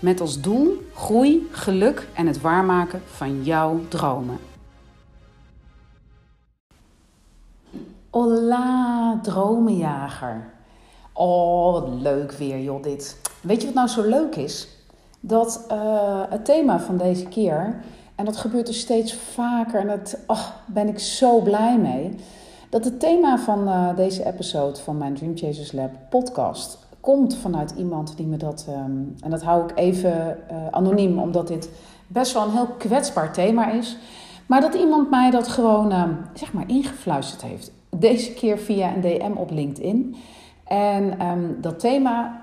Met als doel groei, geluk en het waarmaken van jouw dromen. Hola, dromenjager. Oh, wat leuk weer, joh, dit. Weet je wat nou zo leuk is? Dat uh, het thema van deze keer, en dat gebeurt dus steeds vaker, en daar oh, ben ik zo blij mee. Dat het thema van uh, deze episode van mijn Dream Chasers Lab podcast komt vanuit iemand die me dat. Um, en dat hou ik even uh, anoniem, omdat dit best wel een heel kwetsbaar thema is. Maar dat iemand mij dat gewoon, uh, zeg maar, ingefluisterd heeft. Deze keer via een DM op LinkedIn. En um, dat thema,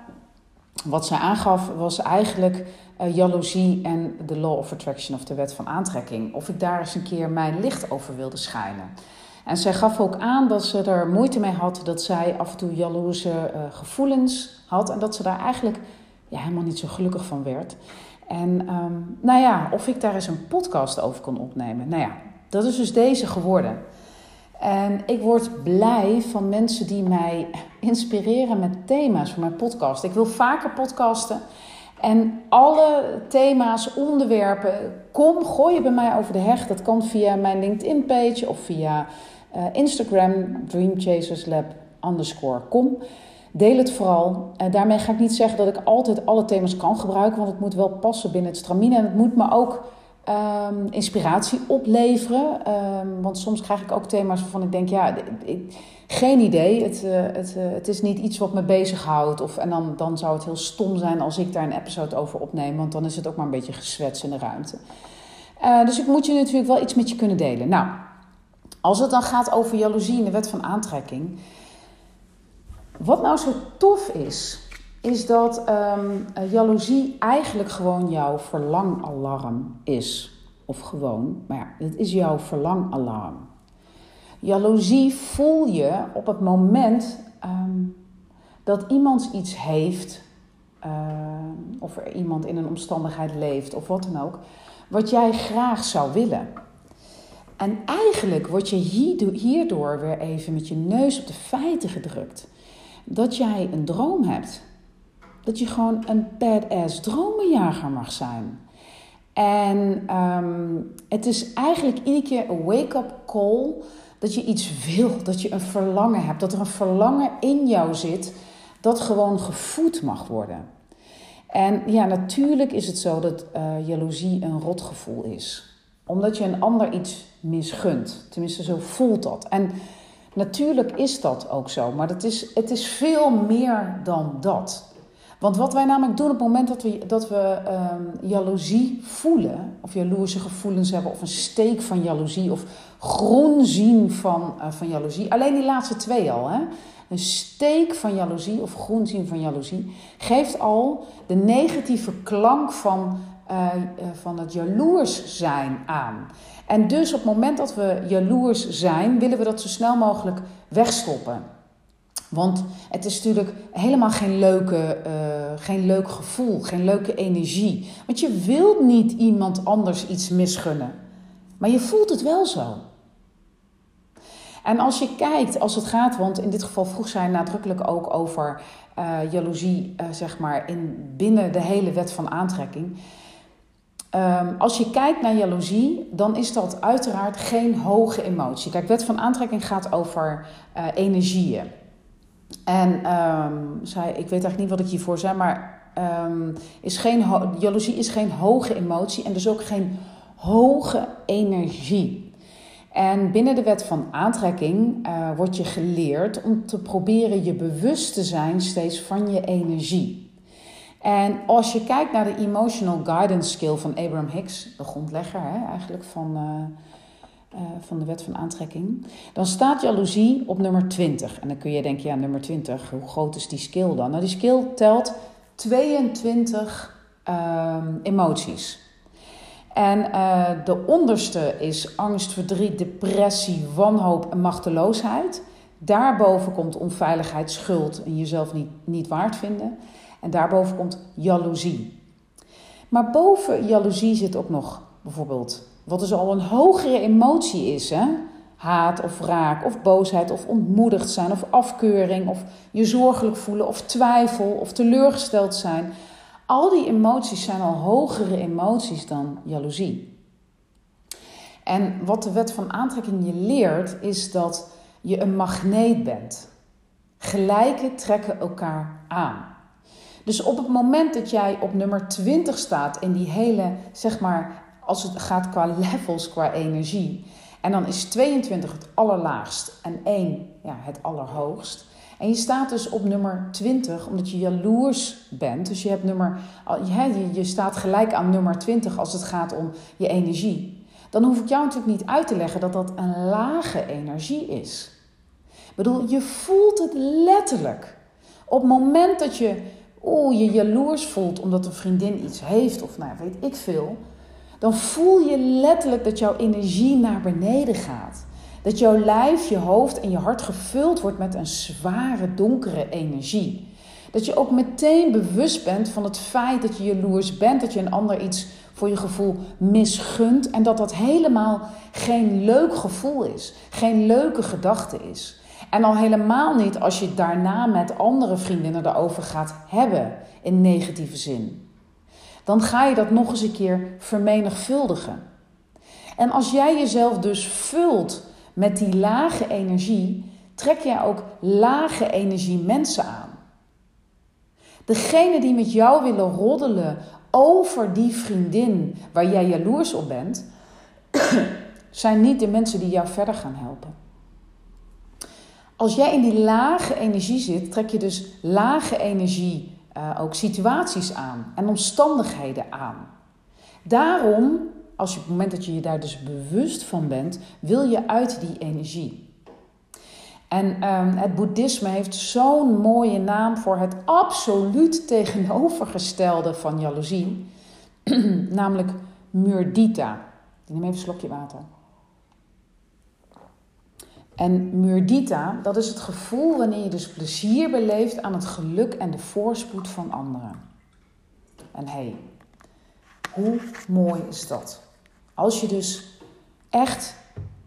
wat zij aangaf, was eigenlijk uh, jaloezie en de Law of Attraction of de wet van aantrekking. Of ik daar eens een keer mijn licht over wilde schijnen. En zij gaf ook aan dat ze er moeite mee had dat zij af en toe jaloerse uh, gevoelens had en dat ze daar eigenlijk ja, helemaal niet zo gelukkig van werd. En um, nou ja, of ik daar eens een podcast over kon opnemen. Nou ja, dat is dus deze geworden. En ik word blij van mensen die mij inspireren met thema's voor mijn podcast. Ik wil vaker podcasten. En alle thema's, onderwerpen, kom, gooi je bij mij over de heg. Dat kan via mijn LinkedIn-page of via Instagram, dreamchaserslab underscore kom. Deel het vooral. Uh, daarmee ga ik niet zeggen dat ik altijd alle thema's kan gebruiken, want het moet wel passen binnen het stramine. En het moet me ook um, inspiratie opleveren. Um, want soms krijg ik ook thema's waarvan ik denk, ja, ik, geen idee. Het, uh, het, het is niet iets wat me bezighoudt. Of, en dan, dan zou het heel stom zijn als ik daar een episode over opneem, want dan is het ook maar een beetje gezwets in de ruimte. Dus ik moet je natuurlijk wel iets met je kunnen delen. Nou, als het dan gaat over jaloezie en de wet van aantrekking. Wat nou zo tof is, is dat um, jaloezie eigenlijk gewoon jouw verlangalarm is. Of gewoon, maar ja, het is jouw verlangalarm. Jaloezie voel je op het moment um, dat iemand iets heeft, uh, of er iemand in een omstandigheid leeft, of wat dan ook, wat jij graag zou willen. En eigenlijk word je hierdoor weer even met je neus op de feiten gedrukt. Dat jij een droom hebt. Dat je gewoon een badass dromenjager mag zijn. En um, het is eigenlijk iedere keer een wake-up call dat je iets wil, dat je een verlangen hebt, dat er een verlangen in jou zit dat gewoon gevoed mag worden. En ja, natuurlijk is het zo dat uh, jaloezie een rotgevoel is omdat je een ander iets misgunt. Tenminste, zo voelt dat. En natuurlijk is dat ook zo, maar het is, het is veel meer dan dat. Want wat wij namelijk doen op het moment dat we, dat we um, jaloezie voelen, of jaloerse gevoelens hebben, of een steek van jaloezie, of groen zien van, uh, van jaloezie, alleen die laatste twee al, hè? een steek van jaloezie of groen zien van jaloezie, geeft al de negatieve klank van uh, van het jaloers zijn aan. En dus op het moment dat we jaloers zijn, willen we dat zo snel mogelijk wegstoppen. Want het is natuurlijk helemaal geen, leuke, uh, geen leuk gevoel, geen leuke energie. Want je wilt niet iemand anders iets misgunnen. Maar je voelt het wel zo. En als je kijkt, als het gaat, want in dit geval vroeg zij nadrukkelijk ook over uh, jaloezie, zeg maar, in, binnen de hele wet van aantrekking. Um, als je kijkt naar jaloezie, dan is dat uiteraard geen hoge emotie. Kijk, wet van aantrekking gaat over uh, energieën. En zij, ik weet eigenlijk niet wat ik hiervoor zei, maar um, is geen jaloezie is geen hoge emotie en dus ook geen hoge energie. En binnen de wet van aantrekking uh, wordt je geleerd om te proberen je bewust te zijn steeds van je energie. En als je kijkt naar de Emotional Guidance Skill van Abraham Hicks, de grondlegger hè, eigenlijk van, uh, uh, van de wet van aantrekking, dan staat jaloezie op nummer 20. En dan kun je denken, ja, nummer 20, hoe groot is die skill dan? Nou, die skill telt 22 uh, emoties. En uh, de onderste is angst, verdriet, depressie, wanhoop en machteloosheid. Daarboven komt onveiligheid, schuld en jezelf niet, niet waard vinden. En daarboven komt jaloezie. Maar boven jaloezie zit ook nog bijvoorbeeld wat dus al een hogere emotie is. Hè? Haat of wraak of boosheid of ontmoedigd zijn of afkeuring of je zorgelijk voelen of twijfel of teleurgesteld zijn. Al die emoties zijn al hogere emoties dan jaloezie. En wat de wet van aantrekking je leert is dat je een magneet bent. Gelijke trekken elkaar aan. Dus op het moment dat jij op nummer 20 staat in die hele, zeg maar, als het gaat qua levels, qua energie. En dan is 22 het allerlaagst en 1 ja, het allerhoogst. En je staat dus op nummer 20 omdat je jaloers bent. Dus je, hebt nummer, je, je staat gelijk aan nummer 20 als het gaat om je energie. Dan hoef ik jou natuurlijk niet uit te leggen dat dat een lage energie is. Ik bedoel, je voelt het letterlijk. Op het moment dat je oeh, je jaloers voelt omdat een vriendin iets heeft of nou weet ik veel, dan voel je letterlijk dat jouw energie naar beneden gaat. Dat jouw lijf, je hoofd en je hart gevuld wordt met een zware, donkere energie. Dat je ook meteen bewust bent van het feit dat je jaloers bent, dat je een ander iets voor je gevoel misgunt en dat dat helemaal geen leuk gevoel is, geen leuke gedachte is. En al helemaal niet als je daarna met andere vriendinnen erover gaat hebben in negatieve zin. Dan ga je dat nog eens een keer vermenigvuldigen. En als jij jezelf dus vult met die lage energie, trek jij ook lage energie mensen aan. Degene die met jou willen roddelen over die vriendin waar jij jaloers op bent, zijn niet de mensen die jou verder gaan helpen. Als jij in die lage energie zit, trek je dus lage energie uh, ook situaties aan en omstandigheden aan. Daarom, als je op het moment dat je je daar dus bewust van bent, wil je uit die energie. En um, het boeddhisme heeft zo'n mooie naam voor het absoluut tegenovergestelde van jaloezie, namelijk murdita. Ik neem even een slokje water. En murdita, dat is het gevoel wanneer je dus plezier beleeft aan het geluk en de voorspoed van anderen. En hey, hoe mooi is dat? Als je dus echt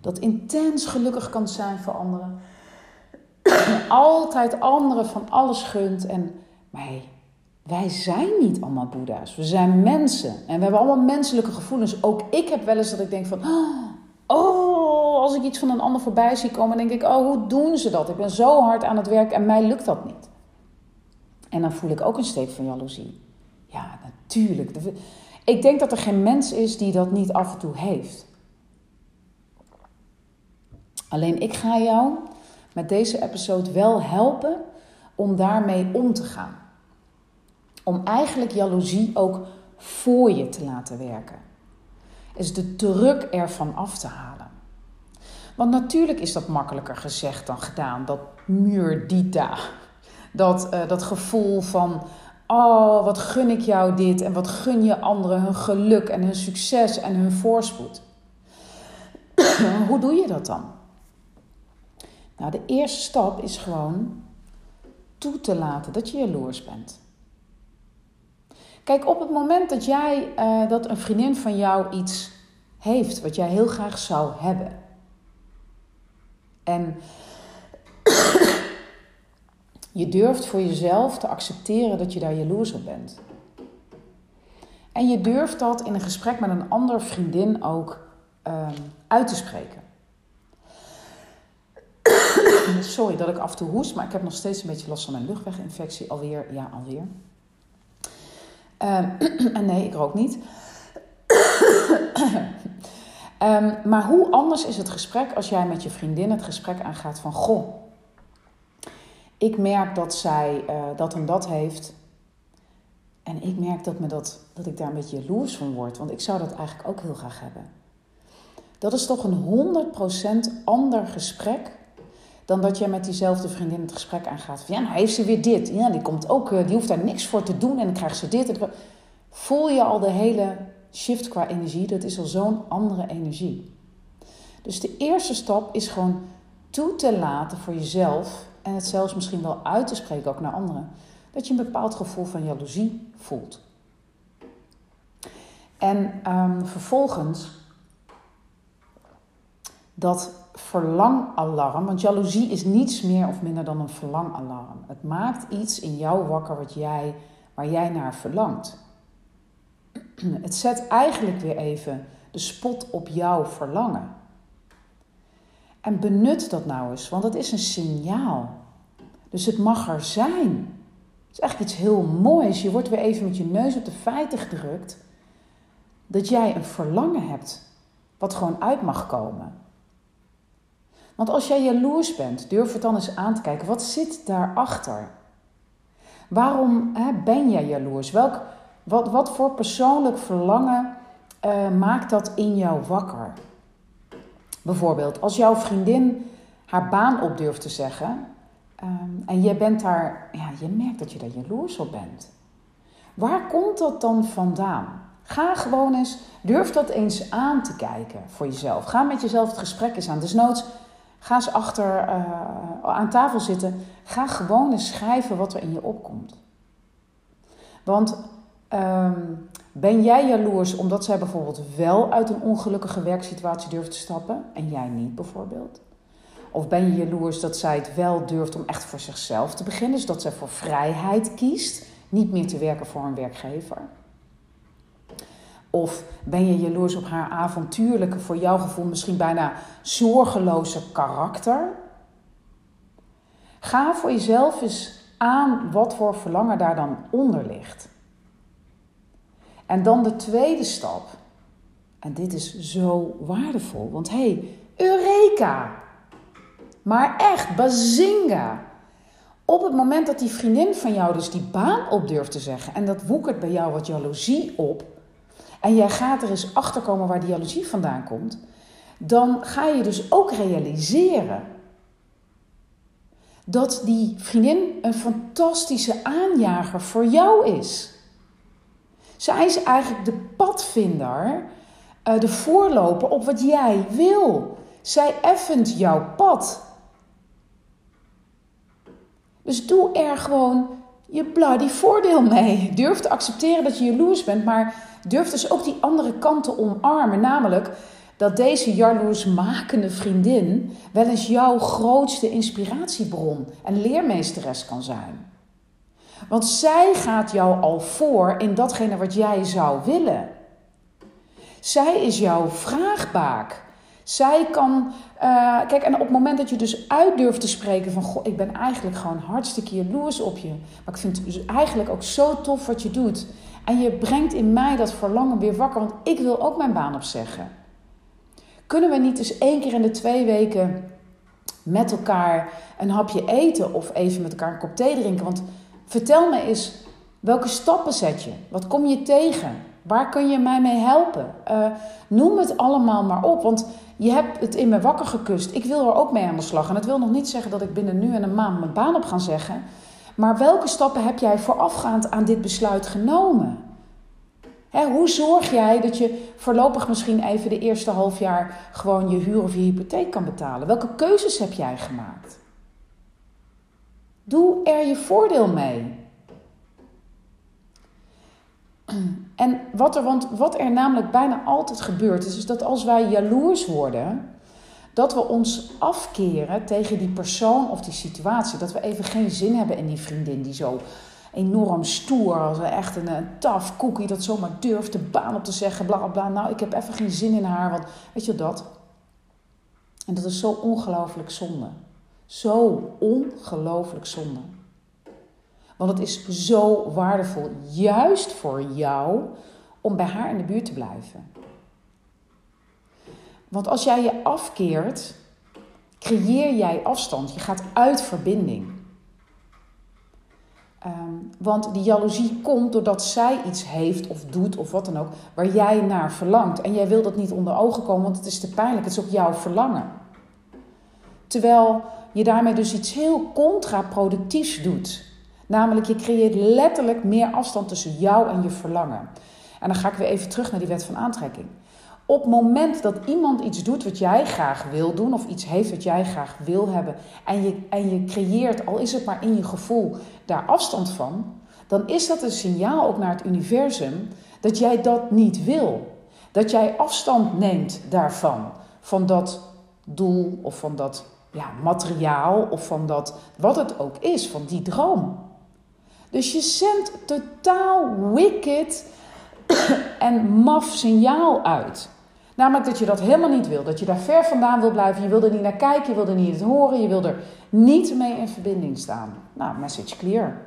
dat intens gelukkig kan zijn voor anderen. Altijd anderen van alles gunt. En, maar hey, wij zijn niet allemaal boeddha's. We zijn mensen. En we hebben allemaal menselijke gevoelens. Ook ik heb wel eens dat ik denk van... Oh, als ik iets van een ander voorbij zie komen, denk ik, oh, hoe doen ze dat? Ik ben zo hard aan het werk en mij lukt dat niet. En dan voel ik ook een steek van jaloezie. Ja, natuurlijk. Ik denk dat er geen mens is die dat niet af en toe heeft. Alleen ik ga jou met deze episode wel helpen om daarmee om te gaan. Om eigenlijk jaloezie ook voor je te laten werken is de druk ervan af te halen. Want natuurlijk is dat makkelijker gezegd dan gedaan, dat muurdita. Dat, uh, dat gevoel van, oh wat gun ik jou dit en wat gun je anderen hun geluk en hun succes en hun voorspoed. Hoe doe je dat dan? Nou, de eerste stap is gewoon toe te laten dat je jaloers bent. Kijk, op het moment dat jij, uh, dat een vriendin van jou iets heeft wat jij heel graag zou hebben. En je durft voor jezelf te accepteren dat je daar jaloers op bent. En je durft dat in een gesprek met een andere vriendin ook um, uit te spreken. Sorry dat ik af en toe hoest, maar ik heb nog steeds een beetje last van mijn luchtweginfectie. Alweer, ja, alweer. Um, en nee, ik rook niet. Um, maar hoe anders is het gesprek als jij met je vriendin het gesprek aangaat van... Goh, ik merk dat zij uh, dat en dat heeft. En ik merk dat, me dat, dat ik daar een beetje jaloers van word. Want ik zou dat eigenlijk ook heel graag hebben. Dat is toch een 100% ander gesprek dan dat jij met diezelfde vriendin het gesprek aangaat. Van ja, nou heeft ze weer dit. Ja, die komt ook, eh, die hoeft daar niks voor te doen en dan krijgt ze dit. Voel je al de hele shift qua energie, dat is al zo'n andere energie. Dus de eerste stap is gewoon toe te laten voor jezelf en het zelfs misschien wel uit te spreken ook naar anderen, dat je een bepaald gevoel van jaloezie voelt. En um, vervolgens dat verlangalarm, want jaloezie is niets meer of minder dan een verlangalarm. Het maakt iets in jou wakker wat jij, waar jij naar verlangt. Het zet eigenlijk weer even de spot op jouw verlangen. En benut dat nou eens, want het is een signaal. Dus het mag er zijn. Het is eigenlijk iets heel moois. Je wordt weer even met je neus op de feiten gedrukt dat jij een verlangen hebt wat gewoon uit mag komen. Want als jij jaloers bent, durf het dan eens aan te kijken. Wat zit daarachter? Waarom hè, ben jij jaloers? Welk, wat, wat voor persoonlijk verlangen uh, maakt dat in jou wakker? Bijvoorbeeld, als jouw vriendin haar baan op durft te zeggen um, en je bent daar, ja, je merkt dat je daar jaloers op bent. Waar komt dat dan vandaan? Ga gewoon eens, durf dat eens aan te kijken voor jezelf. Ga met jezelf het gesprek eens aan. Dus noods, ga eens achter uh, aan tafel zitten. Ga gewoon eens schrijven wat er in je opkomt. Want um, ben jij jaloers omdat zij bijvoorbeeld wel uit een ongelukkige werksituatie durft te stappen en jij niet bijvoorbeeld? Of ben je jaloers dat zij het wel durft om echt voor zichzelf te beginnen, dus dat zij voor vrijheid kiest, niet meer te werken voor een werkgever? Of ben je jaloers op haar avontuurlijke, voor jouw gevoel misschien bijna zorgeloze karakter? Ga voor jezelf eens aan wat voor verlangen daar dan onder ligt. En dan de tweede stap. En dit is zo waardevol, want hé, hey, Eureka! Maar echt, bazinga! Op het moment dat die vriendin van jou dus die baan op durft te zeggen en dat woekert bij jou wat jaloezie op, en jij gaat er eens achter komen waar die jaloezie vandaan komt, dan ga je dus ook realiseren dat die vriendin een fantastische aanjager voor jou is. Zij is eigenlijk de padvinder, eh, de voorloper op wat jij wil. Zij effent jouw pad. Dus doe er gewoon je bloody voordeel mee. Durf te accepteren dat je jaloers bent, maar durf dus ook die andere kant te omarmen. Namelijk dat deze jaloersmakende vriendin wel eens jouw grootste inspiratiebron en leermeesteres kan zijn. Want zij gaat jou al voor in datgene wat jij zou willen. Zij is jouw vraagbaak. Zij kan, uh, kijk, en op het moment dat je dus uit durft te spreken van, goh, ik ben eigenlijk gewoon hartstikke jaloers op je. Maar ik vind het dus eigenlijk ook zo tof wat je doet. En je brengt in mij dat verlangen weer wakker, want ik wil ook mijn baan opzeggen. Kunnen we niet eens één keer in de twee weken met elkaar een hapje eten of even met elkaar een kop thee drinken? Want vertel me eens, welke stappen zet je? Wat kom je tegen? Waar kun je mij mee helpen? Uh, noem het allemaal maar op, want je hebt het in me wakker gekust. Ik wil er ook mee aan de slag. En dat wil nog niet zeggen dat ik binnen nu en een maand mijn baan op ga zeggen. Maar welke stappen heb jij voorafgaand aan dit besluit genomen? hoe zorg jij dat je voorlopig misschien even de eerste half jaar gewoon je huur of je hypotheek kan betalen? Welke keuzes heb jij gemaakt? Doe er je voordeel mee. En wat er, want wat er namelijk bijna altijd gebeurt, is, is dat als wij jaloers worden, dat we ons afkeren tegen die persoon of die situatie. Dat we even geen zin hebben in die vriendin die zo enorm stoer, als echt een, een tough cookie, dat zomaar durft de baan op te zeggen, bla bla. Nou, ik heb even geen zin in haar, want weet je dat? En dat is zo ongelooflijk zonde. Zo ongelooflijk zonde. Want het is zo waardevol, juist voor jou, om bij haar in de buurt te blijven. Want als jij je afkeert, creëer jij afstand. Je gaat uit verbinding. Um, want die jaloezie komt doordat zij iets heeft of doet of wat dan ook, waar jij naar verlangt. En jij wil dat niet onder ogen komen, want het is te pijnlijk. Het is ook jouw verlangen. Terwijl je daarmee dus iets heel contraproductiefs doet. Namelijk, je creëert letterlijk meer afstand tussen jou en je verlangen. En dan ga ik weer even terug naar die wet van aantrekking. Op het moment dat iemand iets doet wat jij graag wil doen, of iets heeft wat jij graag wil hebben, en je, en je creëert, al is het maar in je gevoel, daar afstand van, dan is dat een signaal ook naar het universum dat jij dat niet wil. Dat jij afstand neemt daarvan, van dat doel of van dat ja, materiaal of van dat, wat het ook is, van die droom. Dus je zendt totaal wicked en maf signaal uit. Namelijk dat je dat helemaal niet wil. Dat je daar ver vandaan wil blijven. Je wil er niet naar kijken, je wil er niet horen. Je wil er niet mee in verbinding staan. Nou, message clear.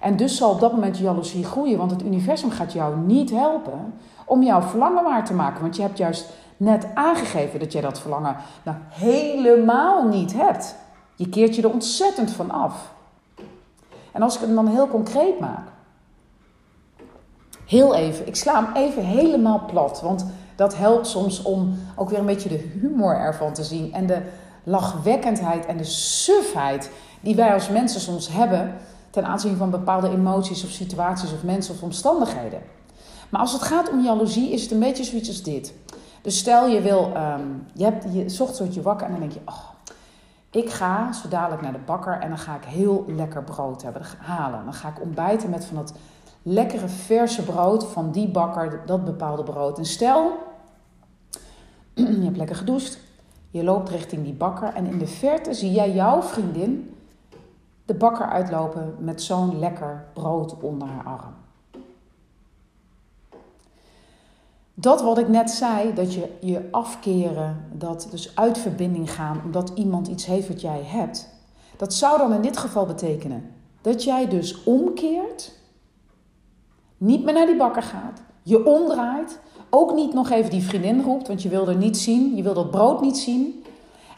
En dus zal op dat moment jaloezie groeien. Want het universum gaat jou niet helpen om jouw verlangen waar te maken. Want je hebt juist net aangegeven dat jij dat verlangen nou helemaal niet hebt. Je keert je er ontzettend van af. En als ik het dan heel concreet maak. Heel even, ik sla hem even helemaal plat. Want dat helpt soms om ook weer een beetje de humor ervan te zien. En de lachwekkendheid en de sufheid die wij als mensen soms hebben ten aanzien van bepaalde emoties of situaties of mensen of omstandigheden. Maar als het gaat om jaloezie, is het een beetje zoiets als dit. Dus stel je wil, um, je, hebt, je zocht soort je wakker en dan denk je, oh, ik ga zo dadelijk naar de bakker en dan ga ik heel lekker brood hebben, halen. Dan ga ik ontbijten met van dat lekkere verse brood van die bakker, dat bepaalde brood. En stel, je hebt lekker gedoucht, je loopt richting die bakker en in de verte zie jij jouw vriendin de bakker uitlopen met zo'n lekker brood onder haar arm. Dat wat ik net zei, dat je je afkeren, dat dus uit verbinding gaan omdat iemand iets heeft wat jij hebt, dat zou dan in dit geval betekenen dat jij dus omkeert, niet meer naar die bakker gaat, je omdraait, ook niet nog even die vriendin roept, want je wil er niet zien, je wil dat brood niet zien,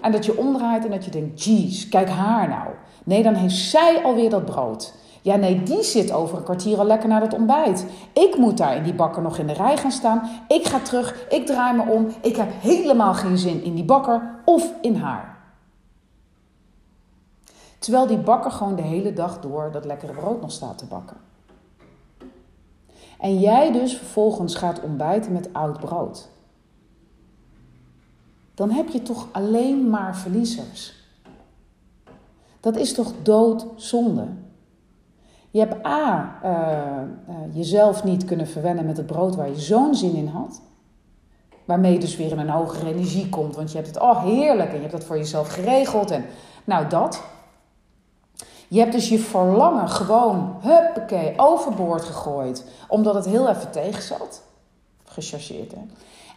en dat je omdraait en dat je denkt, jeez, kijk haar nou. Nee, dan heeft zij alweer dat brood. Ja, nee, die zit over een kwartier al lekker naar het ontbijt. Ik moet daar in die bakker nog in de rij gaan staan. Ik ga terug, ik draai me om. Ik heb helemaal geen zin in die bakker of in haar. Terwijl die bakker gewoon de hele dag door dat lekkere brood nog staat te bakken. En jij dus vervolgens gaat ontbijten met oud brood. Dan heb je toch alleen maar verliezers. Dat is toch doodzonde? Je hebt A, uh, jezelf niet kunnen verwennen met het brood waar je zo'n zin in had. Waarmee je dus weer in een hogere energie komt. Want je hebt het, oh heerlijk, en je hebt dat voor jezelf geregeld. En nou dat. Je hebt dus je verlangen gewoon, huppakee, overboord gegooid. Omdat het heel even tegen zat. Gechargeerd hè.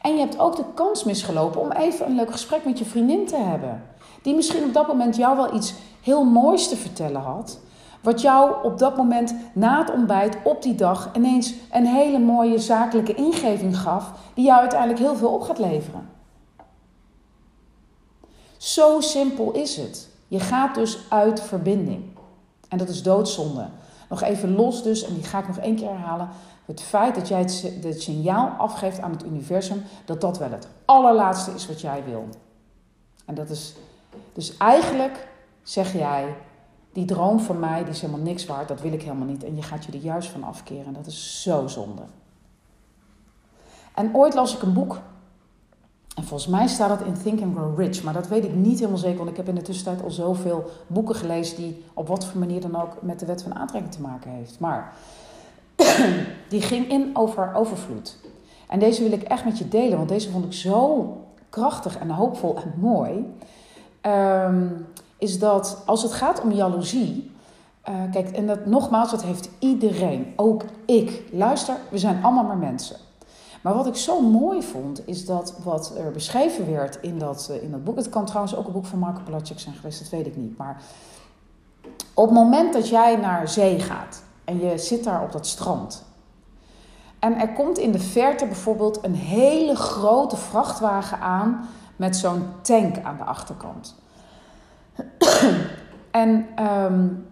En je hebt ook de kans misgelopen om even een leuk gesprek met je vriendin te hebben. Die misschien op dat moment jou wel iets heel moois te vertellen had. Wat jou op dat moment na het ontbijt op die dag ineens een hele mooie zakelijke ingeving gaf, die jou uiteindelijk heel veel op gaat leveren. Zo simpel is het. Je gaat dus uit verbinding. En dat is doodzonde. Nog even los dus, en die ga ik nog één keer herhalen. Het feit dat jij het, signaal afgeeft aan het universum dat dat wel het allerlaatste is wat jij wil. En dat is dus eigenlijk zeg jij, die droom van mij die is helemaal niks waard, dat wil ik helemaal niet. En je gaat je er juist van afkeren. Dat is zo zonde. En ooit las ik een boek. En volgens mij staat dat in Think and Grow Rich. Maar dat weet ik niet helemaal zeker. Want ik heb in de tussentijd al zoveel boeken gelezen. die op wat voor manier dan ook met de wet van aantrekking te maken heeft. Maar die ging in over overvloed. En deze wil ik echt met je delen. Want deze vond ik zo krachtig en hoopvol en mooi. Um, is dat als het gaat om jaloezie. Uh, kijk, en dat nogmaals, dat heeft iedereen, ook ik. Luister, we zijn allemaal maar mensen. Maar wat ik zo mooi vond, is dat wat er beschreven werd in dat, uh, in dat boek. Het kan trouwens ook een boek van Marco Palacek zijn geweest, dat weet ik niet. Maar op het moment dat jij naar zee gaat en je zit daar op dat strand. En er komt in de verte bijvoorbeeld een hele grote vrachtwagen aan met zo'n tank aan de achterkant. En um,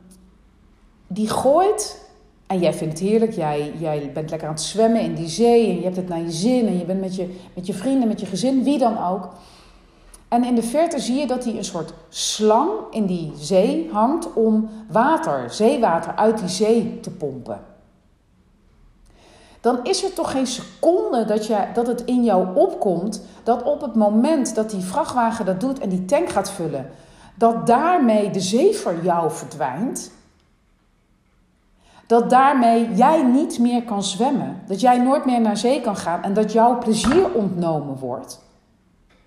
die gooit. En jij vindt het heerlijk. Jij, jij bent lekker aan het zwemmen in die zee. En je hebt het naar je zin. En je bent met je, met je vrienden, met je gezin, wie dan ook. En in de verte zie je dat hij een soort slang in die zee hangt om water, zeewater uit die zee te pompen. dan is er toch geen seconde dat, dat het in jou opkomt dat op het moment dat die vrachtwagen dat doet en die tank gaat vullen, dat daarmee de zee voor jou verdwijnt. Dat daarmee jij niet meer kan zwemmen. Dat jij nooit meer naar zee kan gaan en dat jouw plezier ontnomen wordt.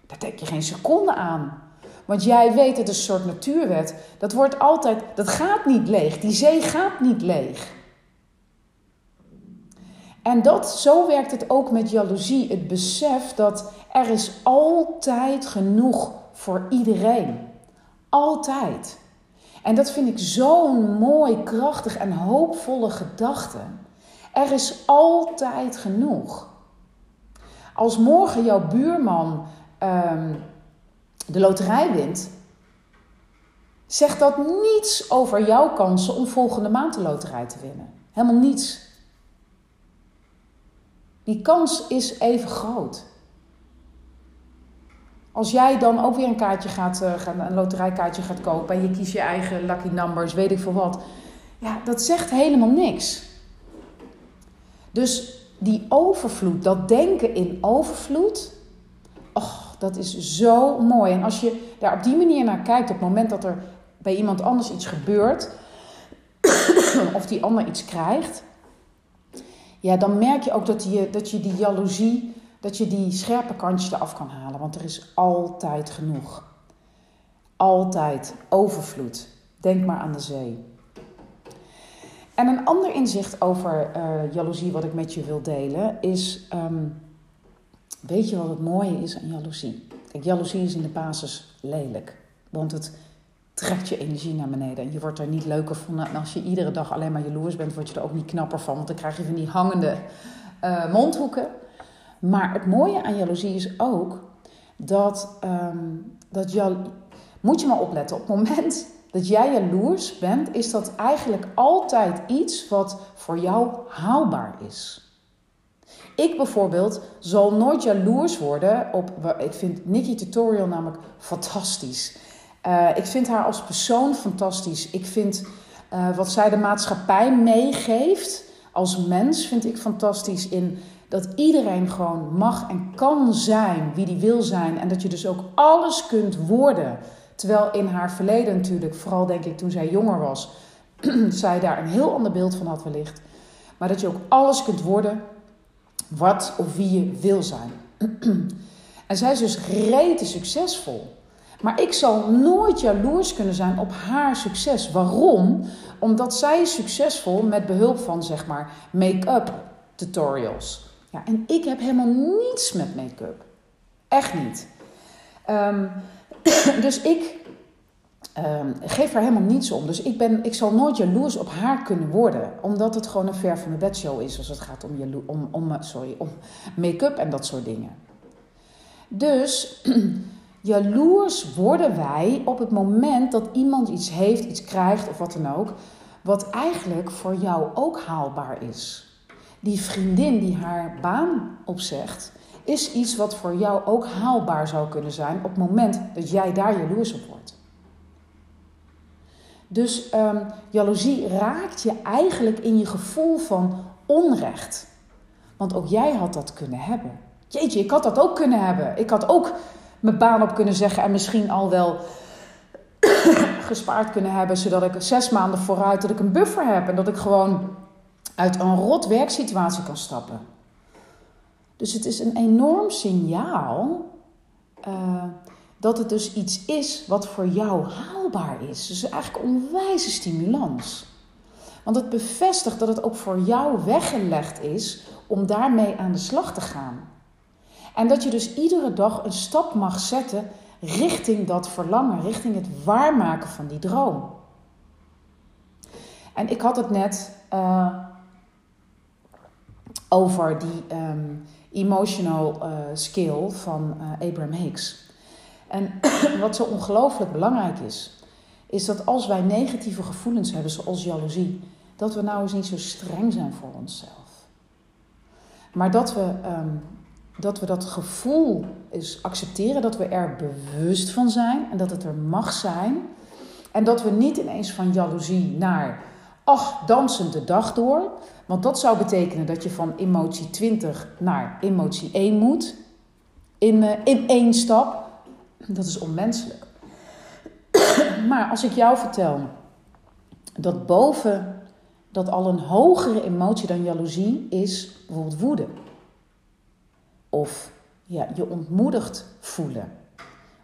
Daar denk je geen seconde aan. Want jij weet, het is een soort natuurwet. Dat wordt altijd, dat gaat niet leeg. Die zee gaat niet leeg. En dat, zo werkt het ook met jaloezie. Het besef dat er is altijd genoeg voor iedereen. Altijd. En dat vind ik zo'n mooi, krachtig en hoopvolle gedachte. Er is altijd genoeg. Als morgen jouw buurman um, de loterij wint, zegt dat niets over jouw kansen om volgende maand de loterij te winnen. Helemaal niets. Die kans is even groot. Als jij dan ook weer een kaartje gaat, uh, een loterijkaartje gaat kopen en je kiest je eigen lucky numbers, weet ik veel wat. Ja, dat zegt helemaal niks. Dus die overvloed, dat denken in overvloed, och, dat is zo mooi. En als je daar op die manier naar kijkt, op het moment dat er bij iemand anders iets gebeurt, of die ander iets krijgt, ja, dan merk je ook dat je, dat je die jaloezie, dat je die scherpe kantjes eraf kan halen. Want er is altijd genoeg. Altijd overvloed. Denk maar aan de zee. En een ander inzicht over uh, jaloezie wat ik met je wil delen is, ehm, weet je wat het mooie is aan jaloezie? Kijk, jaloezie is in de basis lelijk, want het trekt je energie naar beneden. En je wordt er niet leuker van. En als je iedere dag alleen maar jaloers bent, word je er ook niet knapper van. Want dan krijg je van die hangende uh, mondhoeken. Maar het mooie aan jaloezie is ook dat, um, dat je, moet je maar opletten. Op het moment dat jij jaloers bent, is dat eigenlijk altijd iets wat voor jou haalbaar is. Ik bijvoorbeeld zal nooit jaloers worden op. Ik vind Nikki Tutorial namelijk fantastisch. Uh, ik vind haar als persoon fantastisch. Ik vind uh, wat zij de maatschappij meegeeft als mens, vind ik fantastisch. In dat iedereen gewoon mag en kan zijn wie die wil zijn. En dat je dus ook alles kunt worden. Terwijl in haar verleden natuurlijk, vooral denk ik toen zij jonger was, zij daar een heel ander beeld van had wellicht. Maar dat je ook alles kunt worden wat of wie je wil zijn. en zij is dus rete succesvol. Maar ik zal nooit jaloers kunnen zijn op haar succes. Waarom? Omdat zij is succesvol met behulp van zeg maar make-up tutorials. Ja, en ik heb helemaal niets met make-up. Echt niet. Um, dus ik um, geef haar helemaal niets om. Dus ik, ben, ik zal nooit jaloers op haar kunnen worden. Omdat het gewoon een ver van mijn bedshow is als het gaat om, om, om, sorry, om make-up en dat soort dingen. Dus Jaloers worden wij op het moment dat iemand iets heeft, iets krijgt of wat dan ook, wat eigenlijk voor jou ook haalbaar is. Die vriendin die haar baan opzegt, is iets wat voor jou ook haalbaar zou kunnen zijn op het moment dat jij daar jaloers op wordt. Dus um, jaloezie raakt je eigenlijk in je gevoel van onrecht. Want ook jij had dat kunnen hebben. Jeetje, ik had dat ook kunnen hebben. Ik had ook mijn baan op kunnen zeggen en misschien al wel gespaard kunnen hebben, zodat ik zes maanden vooruit dat ik een buffer heb en dat ik gewoon uit een rot werksituatie kan stappen. Dus het is een enorm signaal uh, dat het dus iets is wat voor jou haalbaar is. Dus eigenlijk onwijze stimulans. Want het bevestigt dat het ook voor jou weggelegd is om daarmee aan de slag te gaan. En dat je dus iedere dag een stap mag zetten richting dat verlangen, richting het waarmaken van die droom. En ik had het net uh, over die um, emotional uh, skill van uh, Abraham Hicks. En wat zo ongelooflijk belangrijk is, is dat als wij negatieve gevoelens hebben, zoals jaloezie, dat we nou eens niet zo streng zijn voor onszelf. Maar dat we um, dat we dat gevoel is accepteren, dat we er bewust van zijn en dat het er mag zijn. En dat we niet ineens van jaloezie naar, ach, dansend de dag door. Want dat zou betekenen dat je van emotie 20 naar emotie 1 moet. In, uh, in één stap. Dat is onmenselijk. maar als ik jou vertel dat boven dat al een hogere emotie dan jaloezie is bijvoorbeeld woede. Of ja, je ontmoedigd voelen.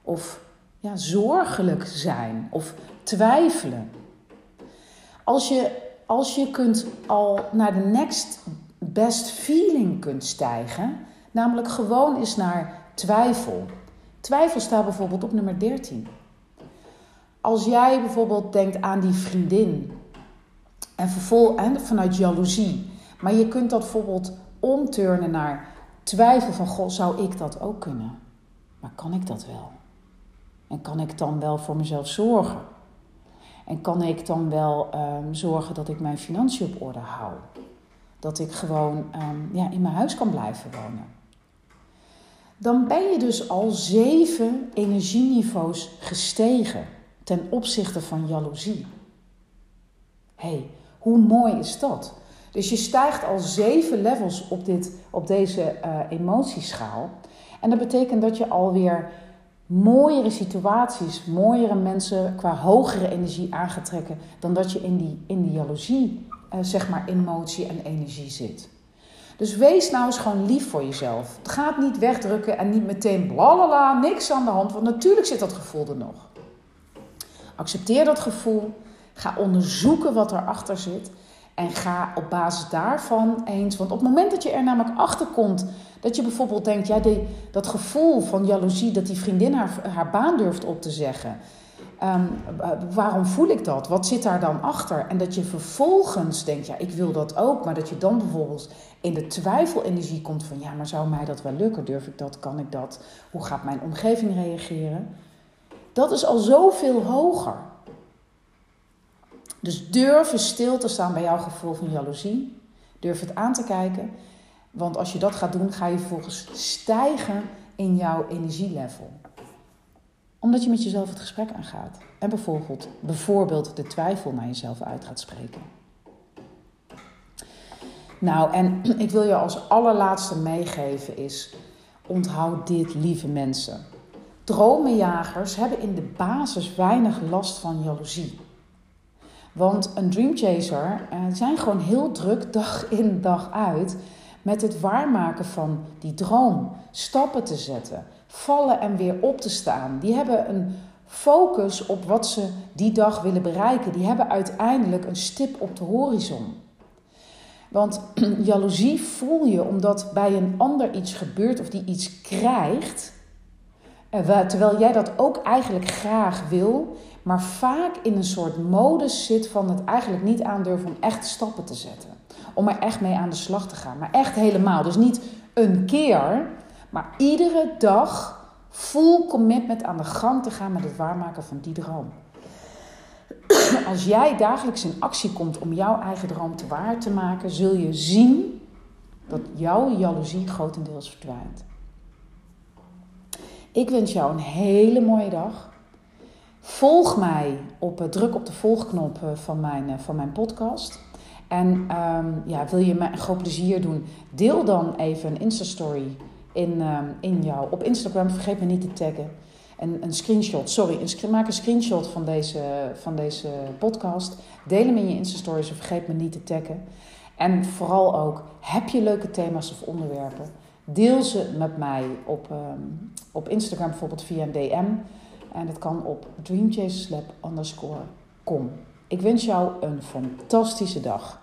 Of ja, zorgelijk zijn. Of twijfelen. Als je, als je kunt al naar de next best feeling kunt stijgen, namelijk gewoon eens naar twijfel. Twijfel staat bijvoorbeeld op nummer 13. Als jij bijvoorbeeld denkt aan die vriendin en, vervol, en vanuit jaloezie, maar je kunt dat bijvoorbeeld omturnen naar twijfel van, goh, zou ik dat ook kunnen? Maar kan ik dat wel? En kan ik dan wel voor mezelf zorgen? En kan ik dan wel um, zorgen dat ik mijn financiën op orde hou? Dat ik gewoon um, ja, in mijn huis kan blijven wonen? Dan ben je dus al zeven energieniveaus gestegen ten opzichte van jaloezie. Hé, hey, hoe mooi is dat? Dus je stijgt al zeven levels op, dit, op deze uh, emotieschaal. En dat betekent dat je alweer mooiere situaties, mooiere mensen qua hogere energie aangetrekken dan dat je in die, in die jaloezie, uh, zeg maar, emotie en energie zit. Dus wees nou eens gewoon lief voor jezelf. Het gaat niet wegdrukken en niet meteen blalala, niks aan de hand, want natuurlijk zit dat gevoel er nog. Accepteer dat gevoel, ga onderzoeken wat erachter zit en ga op basis daarvan eens, want op het moment dat je er namelijk achter komt dat je bijvoorbeeld denkt, ja, dat gevoel van jaloezie, dat die vriendin haar, haar baan durft op te zeggen. Um, waarom voel ik dat? Wat zit daar dan achter? En dat je vervolgens denkt, ja, ik wil dat ook. Maar dat je dan bijvoorbeeld in de twijfelenergie komt van, ja, maar zou mij dat wel lukken? Durf ik dat? Kan ik dat? Hoe gaat mijn omgeving reageren? Dat is al zoveel hoger. Dus durf stil te staan bij jouw gevoel van jaloezie. Durf het aan te kijken. Want als je dat gaat doen, ga je vervolgens stijgen in jouw energielevel. Omdat je met jezelf het gesprek aangaat. En bijvoorbeeld, bijvoorbeeld de twijfel naar jezelf uit gaat spreken. Nou, en ik wil je als allerlaatste meegeven is, onthoud dit lieve mensen. Dromenjagers hebben in de basis weinig last van jaloezie. Want een dreamchaser uh, zijn gewoon heel druk dag in dag uit met het waarmaken van die droom, stappen te zetten, vallen en weer op te staan. Die hebben een focus op wat ze die dag willen bereiken. Die hebben uiteindelijk een stip op de horizon. Want jaloezie voel je omdat bij een ander iets gebeurt of die iets krijgt, eh, terwijl jij dat ook eigenlijk graag wil, maar vaak in een soort modus zit van het eigenlijk niet aandurven om echt stappen te zetten om er echt mee aan de slag te gaan. Maar echt helemaal. Dus niet een keer, maar iedere dag full commitment aan de gang te gaan met het waarmaken van die droom. Als jij dagelijks in actie komt om jouw eigen droom te waar te maken, zul je zien dat jouw jaloezie grotendeels verdwijnt. Ik wens jou een hele mooie dag. Volg mij op uh, druk op de volgknop uh, van mijn, uh, van mijn podcast. En um, ja, wil je me een groot plezier doen? Deel dan even een Insta-story in, um, in jou op Instagram. Vergeet me niet te taggen. En een screenshot, sorry, maak een screenshot van deze, van deze podcast. Deel hem in je Insta-stories en vergeet me niet te taggen. En vooral ook, heb je leuke thema's of onderwerpen? Deel ze met mij op, um, op Instagram bijvoorbeeld via een DM. En dat kan op dreamchaserslab underscore com. Ik wens jou een fantastische dag.